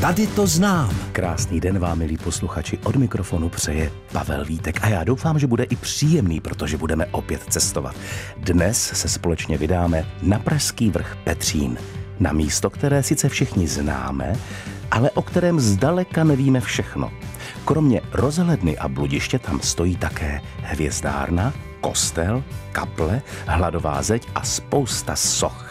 Tady to znám. Krásný den vám, milí posluchači, od mikrofonu přeje Pavel Vítek a já doufám, že bude i příjemný, protože budeme opět cestovat. Dnes se společně vydáme na Pražský vrch Petřín, na místo, které sice všichni známe, ale o kterém zdaleka nevíme všechno. Kromě rozhledny a bludiště tam stojí také hvězdárna, kostel, kaple, hladová zeď a spousta soch.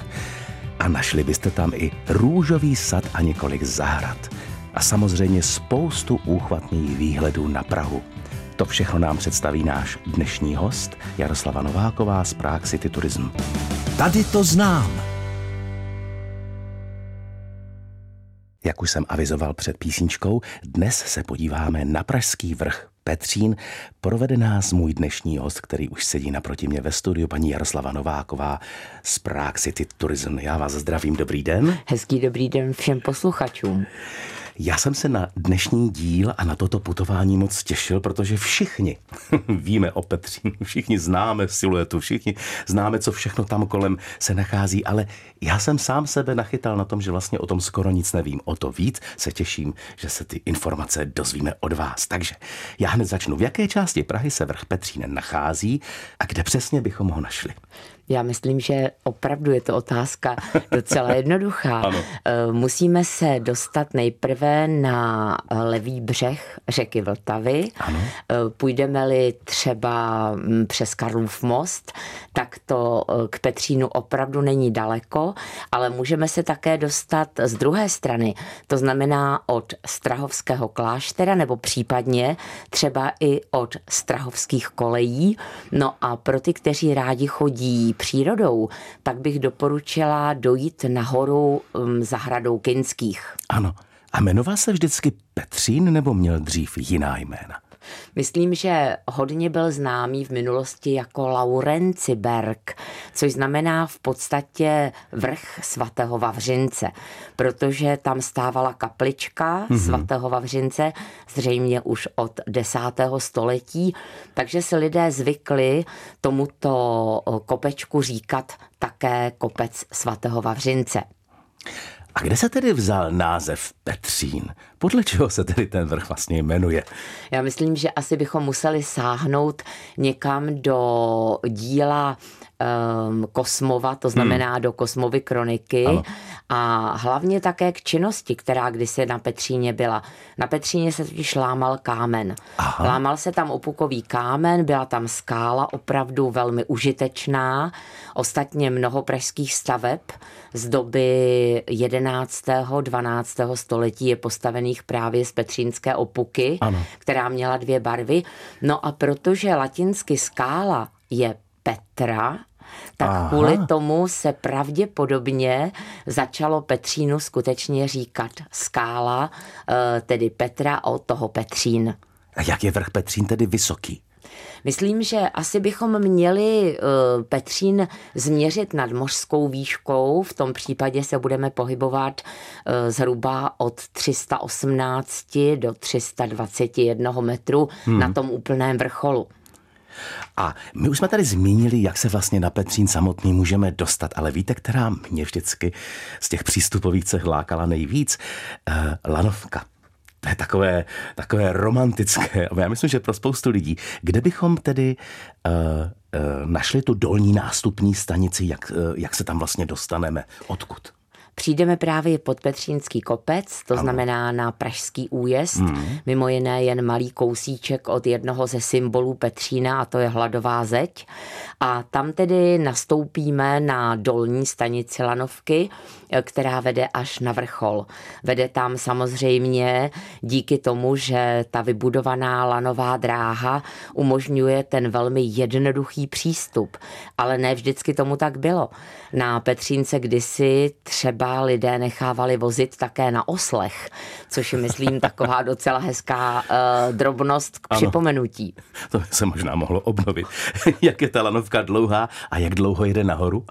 A našli byste tam i růžový sad a několik zahrad. A samozřejmě spoustu úchvatných výhledů na Prahu. To všechno nám představí náš dnešní host Jaroslava Nováková z Prague City Tourism. Tady to znám. Jak už jsem avizoval před písničkou, dnes se podíváme na Pražský vrch Petřín. Provede nás můj dnešní host, který už sedí naproti mě ve studiu, paní Jaroslava Nováková z Prague City Tourism. Já vás zdravím, dobrý den. Hezký dobrý den všem posluchačům. Já jsem se na dnešní díl a na toto putování moc těšil, protože všichni víme o Petřínu, všichni známe siluetu, všichni známe, co všechno tam kolem se nachází, ale já jsem sám sebe nachytal na tom, že vlastně o tom skoro nic nevím. O to víc se těším, že se ty informace dozvíme od vás. Takže já hned začnu. V jaké části Prahy se vrch Petřín nachází a kde přesně bychom ho našli? Já myslím, že opravdu je to otázka docela jednoduchá. Ano. Eh, Musíme se dostat nejprve na levý břeh řeky Vltavy. Ano. Eh, Půjdeme-li třeba mm, přes Karlův most, tak to eh, k Petřínu opravdu není daleko, ale můžeme se také dostat z druhé strany. To znamená od Strahovského kláštera nebo případně třeba i od Strahovských kolejí. No a pro ty, kteří rádi chodí přírodou, tak bych doporučila dojít nahoru um, zahradou Kinských. Ano. A jmenoval se vždycky Petřín nebo měl dřív jiná jména? Myslím, že hodně byl známý v minulosti jako Laurenciberg, což znamená v podstatě vrch svatého Vavřince, protože tam stávala kaplička mm-hmm. svatého Vavřince, zřejmě už od desátého století, takže si lidé zvykli tomuto kopečku říkat také kopec svatého Vavřince. A kde se tedy vzal název Petřín? Podle čeho se tedy ten vrch vlastně jmenuje? Já myslím, že asi bychom museli sáhnout někam do díla um, Kosmova, to znamená hmm. do Kosmovy kroniky Ano. a hlavně také k činnosti, která kdysi na Petříně byla. Na Petříně se totiž lámal kámen. Aha. Lámal se tam opukový kámen, byla tam skála opravdu velmi užitečná. Ostatně mnoho pražských staveb z doby 11. 12. století je postavených právě z petřínské opuky, Ano. která měla dvě barvy. No a protože latinsky skála je Petra, tak Aha. Kvůli tomu se pravděpodobně začalo Petřínu skutečně říkat skála, eh, tedy Petra od toho Petřín. A jak je vrch Petřín tedy vysoký? Myslím, že asi bychom měli eh, Petřín změřit nad mořskou výškou. V tom případě se budeme pohybovat eh, zhruba od 318 do 321 metru hmm. na tom úplném vrcholu. A my už jsme tady zmínili, jak se vlastně na Petřín samotný můžeme dostat, ale víte, která mě vždycky z těch přístupových cech lákala nejvíc? Uh, lanovka. To je takové, takové romantické. Já myslím, že pro spoustu lidí, kde bychom tedy uh, uh, našli tu dolní nástupní stanici, jak, jak se tam vlastně dostaneme, odkud? Přijdeme právě pod Petřínský kopec, to ano. znamená na Pražský újezd, mm. mimo jiné jen malý kousíček od jednoho ze symbolů Petřína a to je hladová zeď. A tam tedy nastoupíme na dolní stanici Lanovky, která vede až na vrchol. Vede tam samozřejmě díky tomu, že ta vybudovaná lanová dráha umožňuje ten velmi jednoduchý přístup, ale ne vždycky tomu tak bylo. Na Petřínce kdysi třeba lidé nechávali vozit také na oslech, což je, myslím, taková docela hezká uh, drobnost k Ano. připomenutí. To by se možná mohlo obnovit. jak je ta lanovka dlouhá a jak dlouho jede nahoru?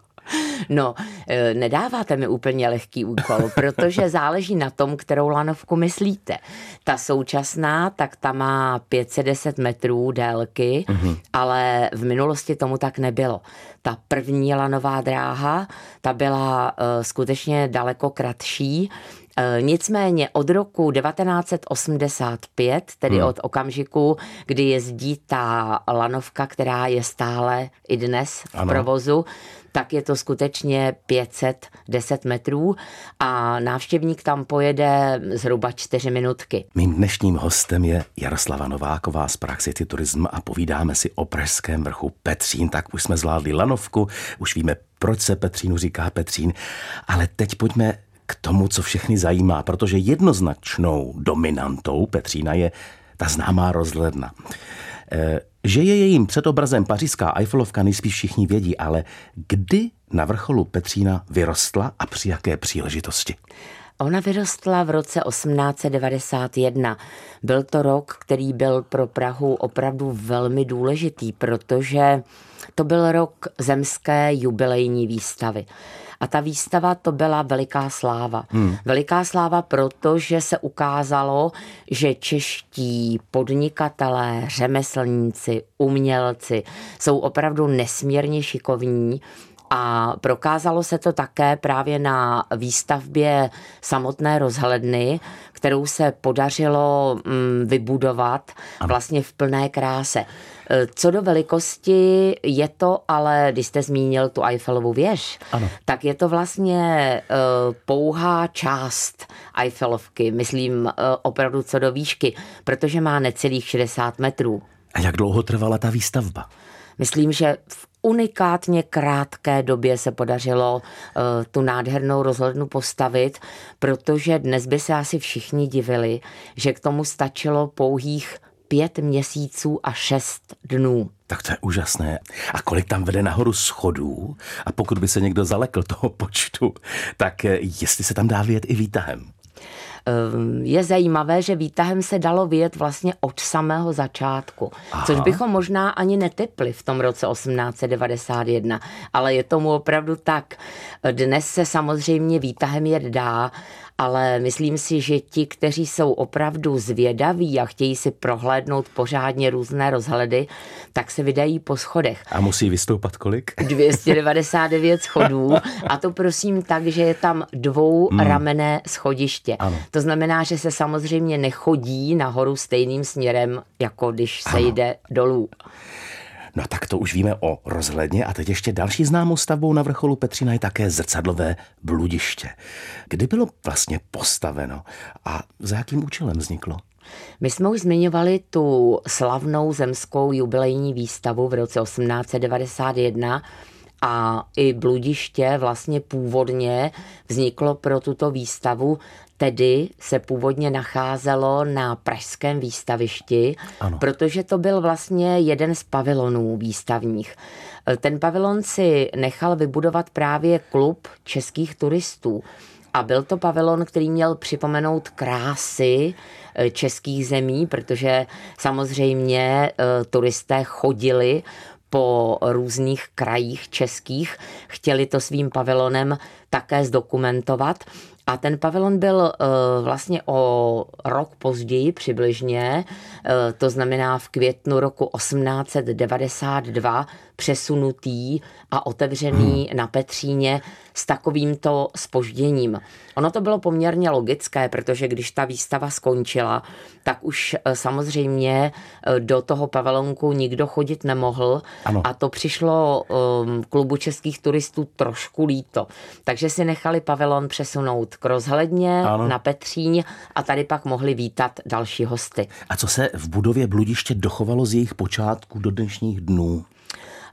No, eh, nedáváte mi úplně lehký úkol, protože záleží na tom, kterou lanovku myslíte. Ta současná, tak ta má 510 metrů délky, mm-hmm. ale v minulosti tomu tak nebylo. Ta první lanová dráha, ta byla uh, skutečně daleko kratší E, nicméně od roku 1985, tedy hmm. od okamžiku, kdy jezdí ta lanovka, která je stále i dnes v ano. provozu, tak je to skutečně 510 metrů a návštěvník tam pojede zhruba 4 minutky. Mým dnešním hostem je Jaroslava Nováková z Praxity Turism a povídáme si o pražském vrchu Petřín. Tak už jsme zvládli lanovku, už víme, proč se Petřínu říká Petřín, ale teď pojďme k tomu, co všechny zajímá, protože jednoznačnou dominantou Petřína je ta známá rozhledna. E, že je jejím předobrazem pařížská Eiffelovka nejspíš všichni vědí, ale kdy na vrcholu Petřína vyrostla a při jaké příležitosti? Ona vyrostla v roce 1891. Byl to rok, který byl pro Prahu opravdu velmi důležitý, protože to byl rok zemské jubilejní výstavy. A ta výstava to byla veliká sláva. Hmm. Veliká sláva, protože se ukázalo, že čeští podnikatelé, řemeslníci, umělci jsou opravdu nesmírně šikovní a prokázalo se to také právě na výstavbě samotné rozhledny, kterou se podařilo mm, vybudovat vlastně v plné kráse. E, co do velikosti je to, ale když jste zmínil tu Eiffelovu věž, ano. tak je to vlastně e, pouhá část Eiffelovky, myslím e, opravdu co do výšky, protože má necelých 60 metrů. A jak dlouho trvala ta výstavba? Myslím, že v unikátně krátké době se podařilo uh, tu nádhernou rozhlednu postavit, protože dnes by se asi všichni divili, že k tomu stačilo pouhých pět měsíců a šest dnů. Tak to je úžasné. A kolik tam vede nahoru schodů? A pokud by se někdo zalekl toho počtu, tak eh, jestli se tam dá vyjet i výtahem? Ehm, je zajímavé, že výtahem se dalo vyjet vlastně od samého začátku, Aha. což bychom možná ani netypli v tom roce 1891, ale je tomu opravdu tak. Dnes se samozřejmě výtahem jet dá, ale myslím si, že ti, kteří jsou opravdu zvědaví a chtějí si prohlédnout pořádně různé rozhledy, tak se vydají po schodech. A musí vystoupat kolik? 299 schodů a to prosím tak, že je tam dvou hmm. ramené schodiště. Ano. To znamená, že se samozřejmě nechodí nahoru stejným směrem, jako když se ano. jde dolů. No tak to už víme o rozhledně a teď ještě další známou stavbou na vrcholu Petřina je také zrcadlové bludiště. Kdy bylo vlastně postaveno a za jakým účelem vzniklo? My jsme už zmiňovali tu slavnou zemskou jubilejní výstavu v roce 1891 a i bludiště vlastně původně vzniklo pro tuto výstavu tedy se původně nacházelo na pražském výstavišti, ano. protože to byl vlastně jeden z pavilonů výstavních. Ten pavilon si nechal vybudovat právě klub českých turistů. A byl to pavilon, který měl připomenout krásy eh, českých zemí, protože samozřejmě eh, turisté chodili po různých krajích českých, chtěli to svým pavilonem také zdokumentovat. A ten pavilon byl uh, vlastně o rok později přibližně, uh, to znamená v květnu roku 1892, přesunutý a otevřený hmm. na Petříně s takovýmto spožděním. Ono to bylo poměrně logické, protože když ta výstava skončila, tak už eh, samozřejmě eh, do toho pavilonku nikdo chodit nemohl ano. a to přišlo um, klubu českých turistů trošku líto. Takže si nechali pavilon přesunout k rozhledně ano. na Petříň a tady pak mohli vítat další hosty. A co se v budově Bludiště dochovalo z jejich počátku do dnešních dnů?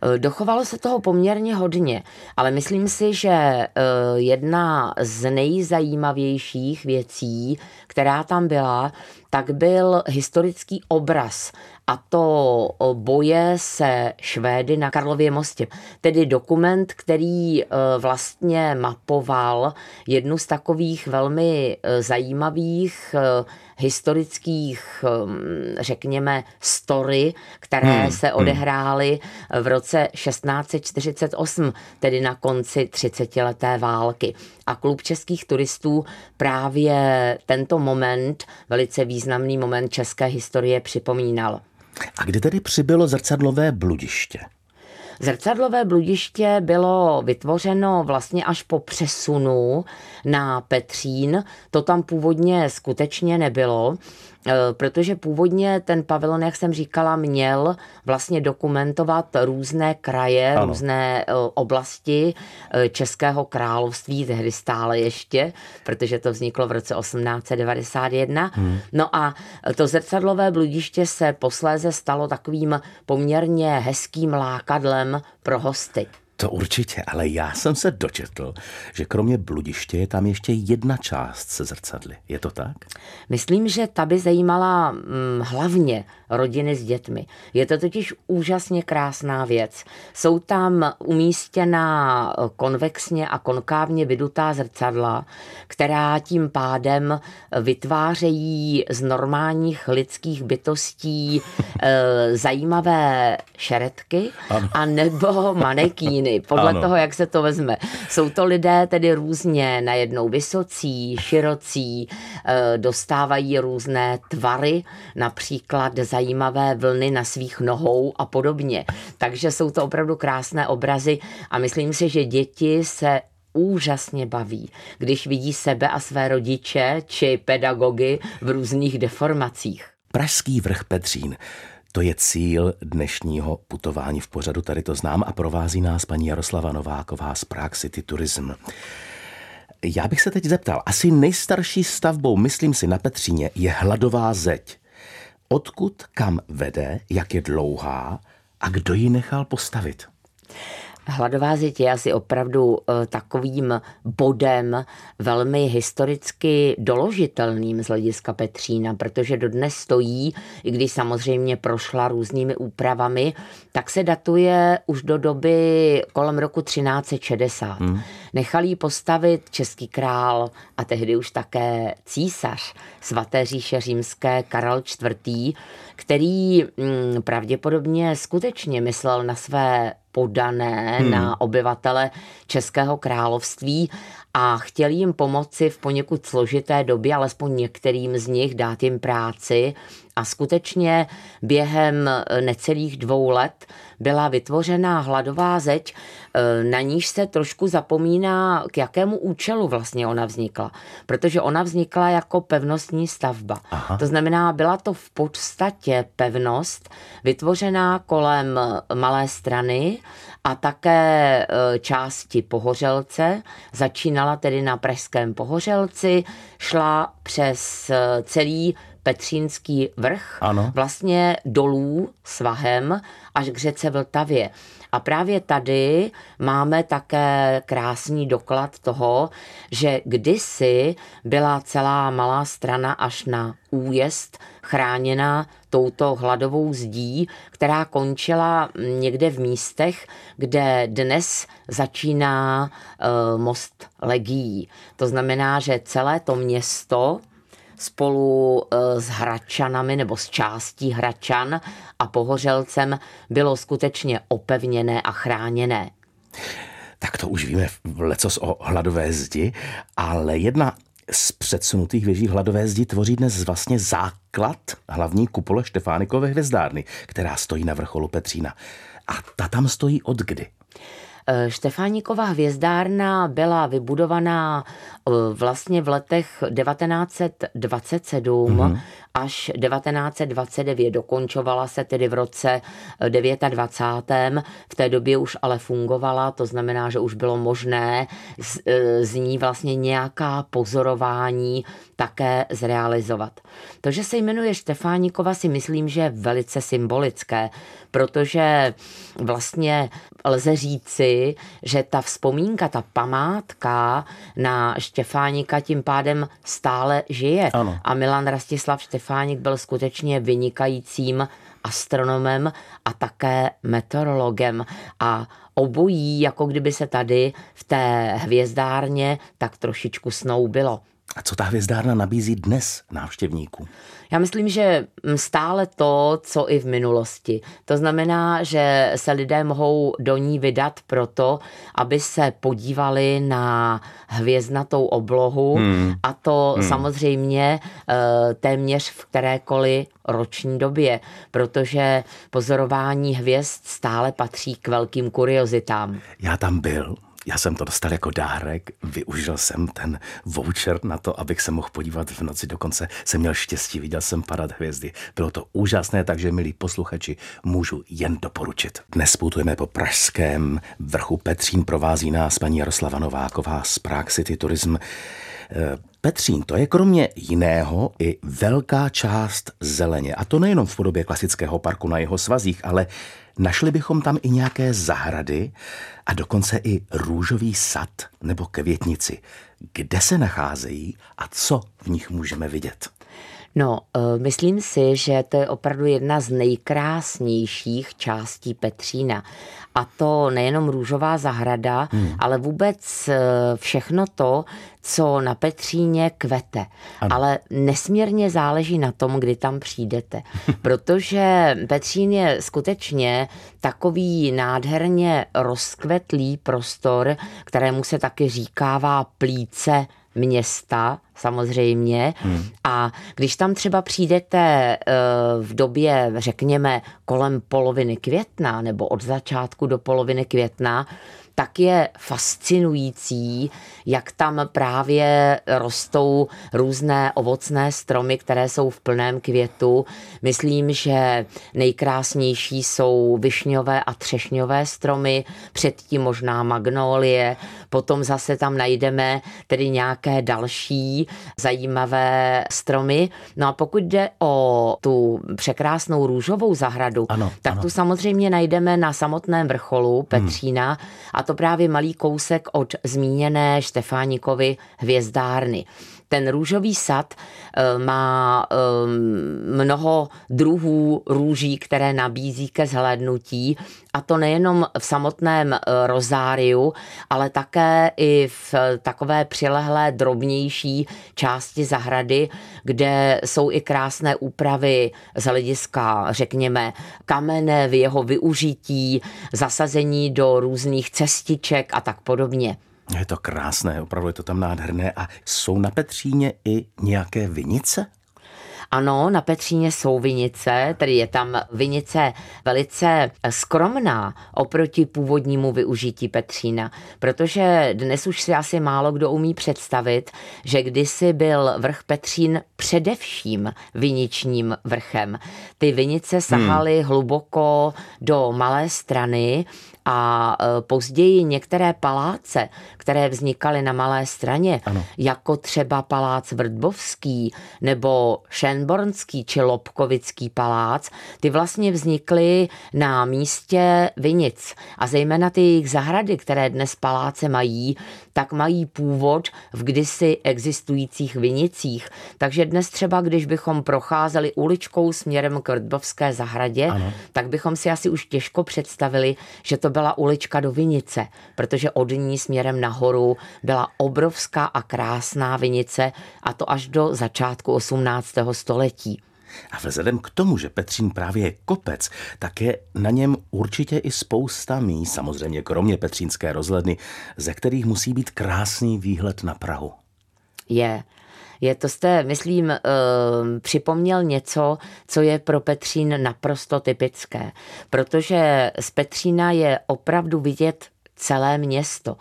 Eh, dochovalo se toho poměrně hodně, ale myslím si, že eh, jedna z nejzajímavějších věcí, která tam byla, tak byl historický obraz a to boje se Švédy na Karlově mostě. Tedy dokument, který e, vlastně mapoval jednu z takových velmi e, zajímavých e, historických, řekněme, story, které hmm, se hmm. odehrály v roce 1648, tedy na konci 30-leté války. A klub českých turistů právě tento moment, velice významný moment české historie, připomínal. A kdy tedy přibylo zrcadlové bludiště? Zrcadlové bludiště bylo vytvořeno vlastně až po přesunu na Petřín. To tam původně skutečně nebylo. Eh, protože původně ten pavilon, jak jsem říkala, měl vlastně dokumentovat různé kraje, ano. různé eh, oblasti eh, Českého království, tehdy stále ještě, protože to vzniklo v roce 1891. Hmm. No a to zrcadlové bludiště se posléze stalo takovým poměrně hezkým lákadlem pro hosty. To určitě, ale já jsem se dočetl, že kromě bludiště je tam ještě jedna část se zrcadly. Je to tak? Myslím, že ta by zajímala hm, hlavně rodiny s dětmi. Je to totiž úžasně krásná věc. Jsou tam umístěná konvexně a konkávně vydutá zrcadla, která tím pádem vytvářejí z normálních lidských bytostí e, zajímavé šeretky ano. a nebo manekíny, podle ano. toho, jak se to vezme. Jsou to lidé tedy různě najednou vysocí, širocí, e, dostávají různé tvary, například zajímavé vlny na svých nohou a podobně. Takže jsou to opravdu krásné obrazy a myslím si, že děti se úžasně baví, když vidí sebe a své rodiče či pedagogy v různých deformacích. Pražský vrch Petřín. To je cíl dnešního putování v pořadu, tady to znám a provází nás paní Jaroslava Nováková z Prague City Tourism. Já bych se teď zeptal, asi nejstarší stavbou, myslím si, na Petříně je hladová zeď odkud kam vede, jak je dlouhá a kdo ji nechal postavit. Hladová zeď je asi opravdu eh, takovým bodem velmi historicky doložitelným z hlediska Petřína, protože dodnes stojí, i když samozřejmě prošla různými úpravami, tak se datuje už do doby kolem roku 1360. Hmm. Nechal ji postavit český král a tehdy už také císař svaté říše římské Karel IV., který mm, pravděpodobně skutečně myslel na své podané hmm. na obyvatele Českého království a chtěl jim pomoci v poněkud složité době, alespoň některým z nich dát jim práci a skutečně během necelých dvou let byla vytvořena hladová zeď, e, na níž se trošku zapomíná, k jakému účelu vlastně ona vznikla. Protože ona vznikla jako pevnostní stavba. Aha. To znamená, byla to v podstatě pevnost vytvořená kolem malé strany a také e, části Pohořelce. Začínala tedy na Pražském Pohořelci, šla přes e, celý Petřínský vrch, ano. vlastně dolů svahem až k řece Vltavě. A právě tady máme také krásný doklad toho, že kdysi byla celá malá strana až na újezd chráněna touto hladovou zdí, která končila někde v místech, kde dnes začíná uh, most legií. To znamená, že celé to město spolu eh, s Hračanami nebo s částí Hračan a Pohořelcem bylo skutečně opevněné a chráněné. Tak to už víme lecos o hladové zdi, ale jedna z předsunutých věží hladové zdi tvoří dnes vlastně základ hlavní kupole Štefánikové hvězdárny, která stojí na vrcholu Petřína. A ta tam stojí od kdy? Eh, Štefánikova hvězdárna byla vybudovaná eh, vlastně v letech 1927 mm-hmm. až 1929. Dokončovala se tedy v roce 29. Eh, v té době už ale fungovala, to znamená, že už bylo možné z, z ní vlastně nějaká pozorování také zrealizovat. To, že se jmenuje Štefánikova, si myslím, že je velice symbolické, protože vlastně lze říci, že ta vzpomínka, ta památka na Štefánika tím pádem stále žije. Ano. A Milan Rastislav Štefánik byl skutečně vynikajícím astronomem a také meteorologem. A obojí, jako kdyby se tady v té hvězdárně tak trošičku snoubilo. A co ta hvězdárna nabízí dnes návštěvníků? Já myslím, že stále to, co i v minulosti. To znamená, že se lidé mohou do ní vydat proto, aby se podívali na hvězdnatou oblohu hmm. a to hmm. samozřejmě eh, téměř v kterékoliv roční době, protože pozorování hvězd stále patří k velkým kuriozitám. Já tam byl já jsem to dostal jako dárek, využil jsem ten voucher na to, abych se mohl podívat v noci. Dokonce jsem měl štěstí, viděl jsem padat hvězdy. Bylo to úžasné, takže milí posluchači, můžu jen doporučit. Dnes putujeme po pražském vrchu Petřín, provází nás paní Jaroslava Nováková z Prague City Tourism. Petřín to je kromě jiného i velká část zeleně. A to nejenom v podobě klasického parku na jeho svazích, ale našli bychom tam i nějaké zahrady a dokonce i růžový sad nebo květnici. Kde se nacházejí a co v nich můžeme vidět? No, eh, myslím si, že to je opravdu jedna z nejkrásnějších částí Petřína. A to nejenom růžová zahrada, hmm. ale vůbec eh, všechno to, co na Petříně kvete. Ano. Ale nesmírně záleží na tom, kdy tam přijdete. Protože Petřín je skutečně takový nádherně rozkvetlý prostor, kterému se taky říkává plíce města, samozřejmě. Hmm. A když tam třeba přijdete eh, v době, řekněme, kolem poloviny května nebo od začátku do poloviny května, tak je fascinující, jak tam právě rostou různé ovocné stromy, které jsou v plném květu. Myslím, že nejkrásnější jsou višňové a třešňové stromy, předtím možná magnolie, potom zase tam najdeme tedy nějaké další zajímavé stromy. No a pokud jde o tu překrásnou růžovou zahradu, ano, tak ano. tu samozřejmě najdeme na samotném vrcholu Petřína hmm. a to právě malý kousek od zmíněné Štefánikovy hvězdárny. Ten růžový sad eh, má eh, mnoho druhů růží, které nabízí ke zhlédnutí a to nejenom v samotném eh, rozáriu, ale také i v takové přilehlé drobnější části zahrady, kde jsou i krásné úpravy z hlediska, řekněme, kamene v jeho využití, zasazení do různých cestiček a tak podobně. Je to krásné, opravdu je to tam nádherné. A jsou na Petříně i nějaké vinice? Ano, na Petříně jsou vinice, tedy je tam vinice velice skromná oproti původnímu využití Petřína, protože dnes už si asi málo kdo umí představit, že kdysi byl vrch Petřín především viničním vrchem. Ty vinice sahaly hmm. hluboko do malé strany a e, později některé paláce, které vznikaly na Malé straně, ano. jako třeba palác Vrdbovský nebo Šenbornský či Lobkovický palác, ty vlastně vznikly na místě vinic. A zejména ty jejich zahrady, které dnes paláce mají, tak mají původ v kdysi existujících vinicích. Takže dnes třeba, když bychom procházeli uličkou směrem k Vrdbovské zahradě, ano. tak bychom si asi už těžko představili, že to byla ulička do Vinice, protože od ní směrem nahoru byla obrovská a krásná Vinice a to až do začátku 18. století. A vzhledem k tomu, že Petřín právě je kopec, tak je na něm určitě i spousta míst, samozřejmě kromě Petřínské rozhledny, ze kterých musí být krásný výhled na Prahu. Je. Je to jste, myslím, uh, připomněl něco, co je pro Petřín naprosto typické, protože z Petřína je opravdu vidět celé město.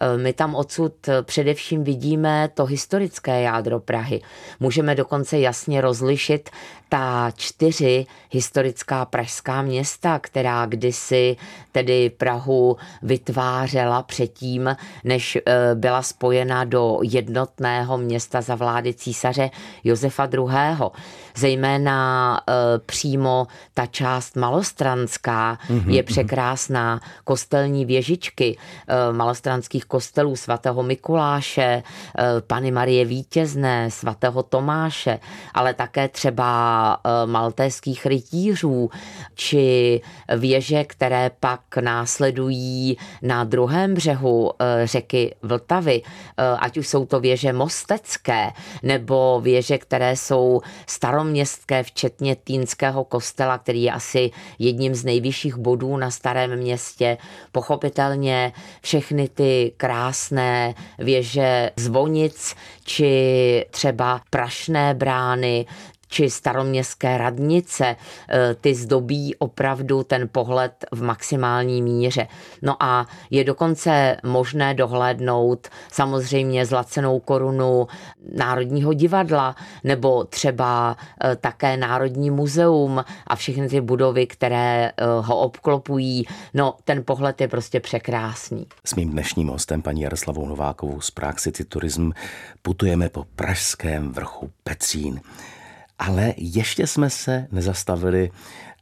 Eh, my tam odsud především vidíme to historické jádro Prahy. Můžeme dokonce jasně rozlišit ta čtyři historická pražská města, která kdysi tedy Prahu vytvářela předtím, než eh, byla spojena do jednotného města za vlády císaře Josefa II. Zejména přímo ta část malostranská mm-hmm, je překrásná, kostelní věžička kapličky malostranských kostelů svatého Mikuláše, Pany Marie Vítězné, svatého Tomáše, ale také třeba maltéských rytířů, či věže, které pak následují na druhém břehu řeky Vltavy, ať už jsou to věže mostecké, nebo věže, které jsou staroměstské, včetně Týnského kostela, který je asi jedním z nejvyšších bodů na starém městě. Pochopitelně všechny ty krásné věže zvonic, či třeba prašné brány, či staroměstské radnice, eh, ty zdobí opravdu ten pohled v maximální míře. No a je dokonce možné dohlédnout samozřejmě zlacenou korunu Národního divadla nebo třeba eh, také Národní muzeum a všechny ty budovy, které eh, ho obklopují. No, ten pohled je prostě překrásný. S mým dnešním hostem, paní Jaroslavou Novákovou z Prague City Tourism, putujeme po pražském vrchu Pecín. Ale ještě jsme se nezastavili,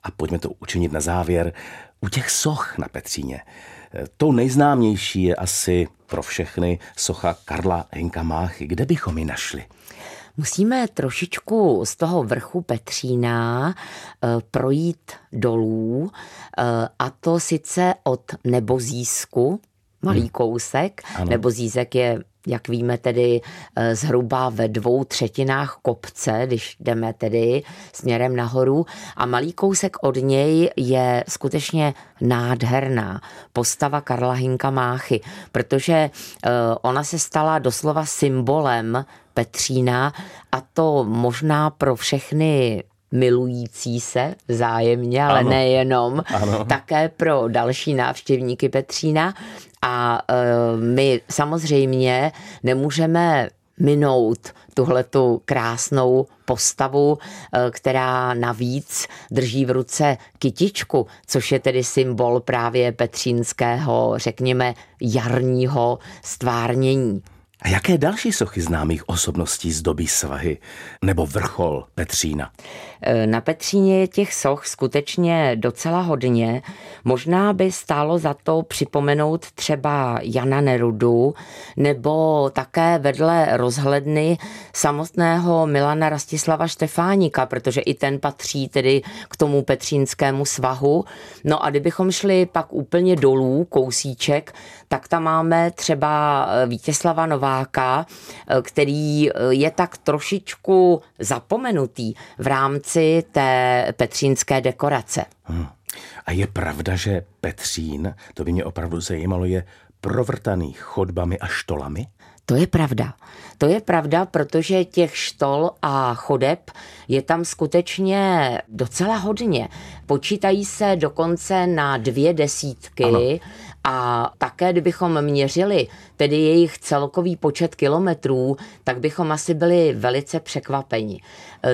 a pojďme to učinit na závěr, u těch soch na Petříně. Tou nejznámější je asi pro všechny socha Karla Hinka Máchy. Kde bychom ji našli? Musíme trošičku z toho vrchu Petřína eh, projít dolů, eh, a to sice od Nebozísku, malý hmm. kousek. Ano. Nebozízek je jak víme tedy eh, zhruba ve dvou třetinách kopce, když jdeme tedy směrem nahoru a malý kousek od něj je skutečně nádherná postava Karla Hinka Máchy, protože eh, ona se stala doslova symbolem Petřína a to možná pro všechny milující se vzájemně, ale ano. nejenom, ano. také pro další návštěvníky Petřína. A e, my samozřejmě nemůžeme minout tuhletu krásnou postavu, e, která navíc drží v ruce kytičku, což je tedy symbol právě petřínského, řekněme, jarního stvárnění. A jaké další sochy známých osobností zdobí svahy nebo vrchol Petřína? E, na Petříně je těch soch skutečně docela hodně. Možná by stálo za to připomenout třeba Jana Nerudu nebo také vedle rozhledny samotného Milana Rastislava Štefánika, protože i ten patří tedy k tomu petřínskému svahu. No a kdybychom šli pak úplně dolů, kousíček, tak tam máme třeba Vítězslava Nováka, který je tak trošičku zapomenutý v rámci rámci té petřínské dekorace. Hmm. A je pravda, že Petřín, to by mě opravdu zajímalo, je provrtaný chodbami a štolami? To je pravda. To je pravda, protože těch štol a chodeb je tam skutečně docela hodně. Počítají se dokonce na dvě desítky ano. A také, kdybychom měřili tedy jejich celkový počet kilometrů, tak bychom asi byli velice překvapeni.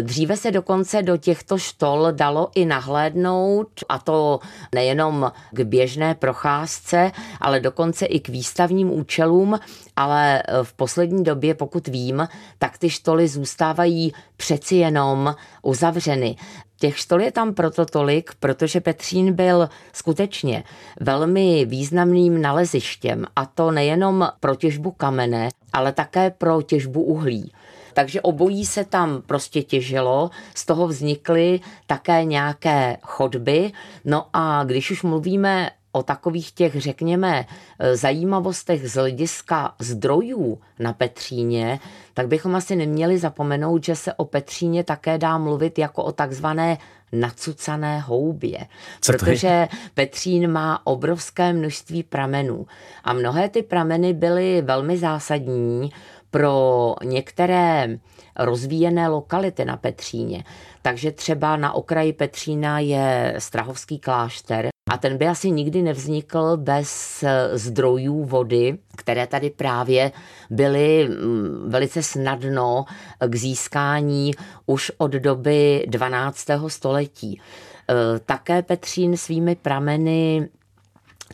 Dříve se dokonce do těchto štol dalo i nahlédnout, a to nejenom k běžné procházce, ale dokonce i k výstavním účelům, ale v poslední době, pokud vím, tak ty štoly zůstávají přeci jenom uzavřeny. Těch štol je tam proto tolik, protože Petřín byl skutečně velmi významným nalezištěm a to nejenom pro těžbu kamene, ale také pro těžbu uhlí. Takže obojí se tam prostě těžilo, z toho vznikly také nějaké chodby. No a když už mluvíme o takových těch, řekněme, zajímavostech z hlediska zdrojů na Petříně, tak bychom asi neměli zapomenout, že se o Petříně také dá mluvit jako o takzvané nacucané houbě. Co protože Petřín má obrovské množství pramenů a mnohé ty prameny byly velmi zásadní pro některé rozvíjené lokality na Petříně. Takže třeba na okraji Petřína je Strahovský klášter a ten by asi nikdy nevznikl bez zdrojů vody, které tady právě byly mm, velice snadno k získání už od doby 12. století. E, také Petřín svými prameny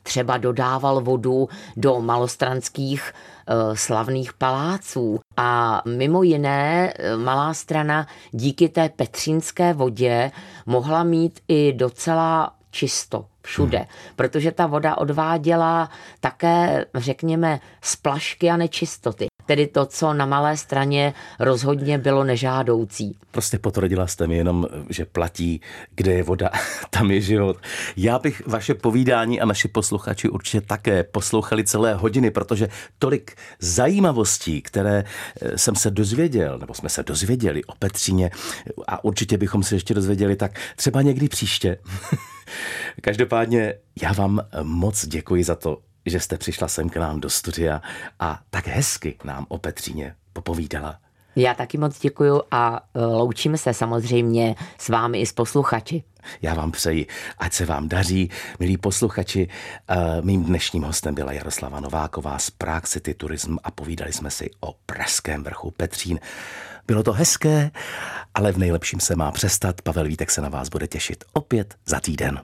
třeba dodával vodu do malostranských eh, slavných paláců. A mimo jiné eh, malá strana díky té petřínské vodě mohla mít i docela čisto všude, hmm. protože ta voda odváděla také, řekněme, splašky a nečistoty. Tedy to, co na malé straně rozhodně bylo nežádoucí. Prostě potvrdila jste mi jenom, že platí, kde je voda, tam je život. Já bych vaše povídání a naši posluchači určitě také poslouchali celé hodiny, protože tolik zajímavostí, které eh, jsem se dozvěděl, nebo jsme se dozvěděli o Petříně a určitě bychom se ještě dozvěděli, tak třeba někdy příště. Každopádně já vám moc děkuji za to, že jste přišla sem k nám do studia a tak hezky nám o Petříně popovídala. Já taky moc děkuji a e, loučíme se samozřejmě s vámi i s posluchači. Já vám přeji, ať se vám daří, milí posluchači. E, mým dnešním hostem byla Jaroslava Nováková z Prague City Tourism a povídali jsme si o Pražském vrchu Petřín. Bylo to hezké, ale v nejlepším se má přestat. Pavel Vítek se na vás bude těšit opět za týden.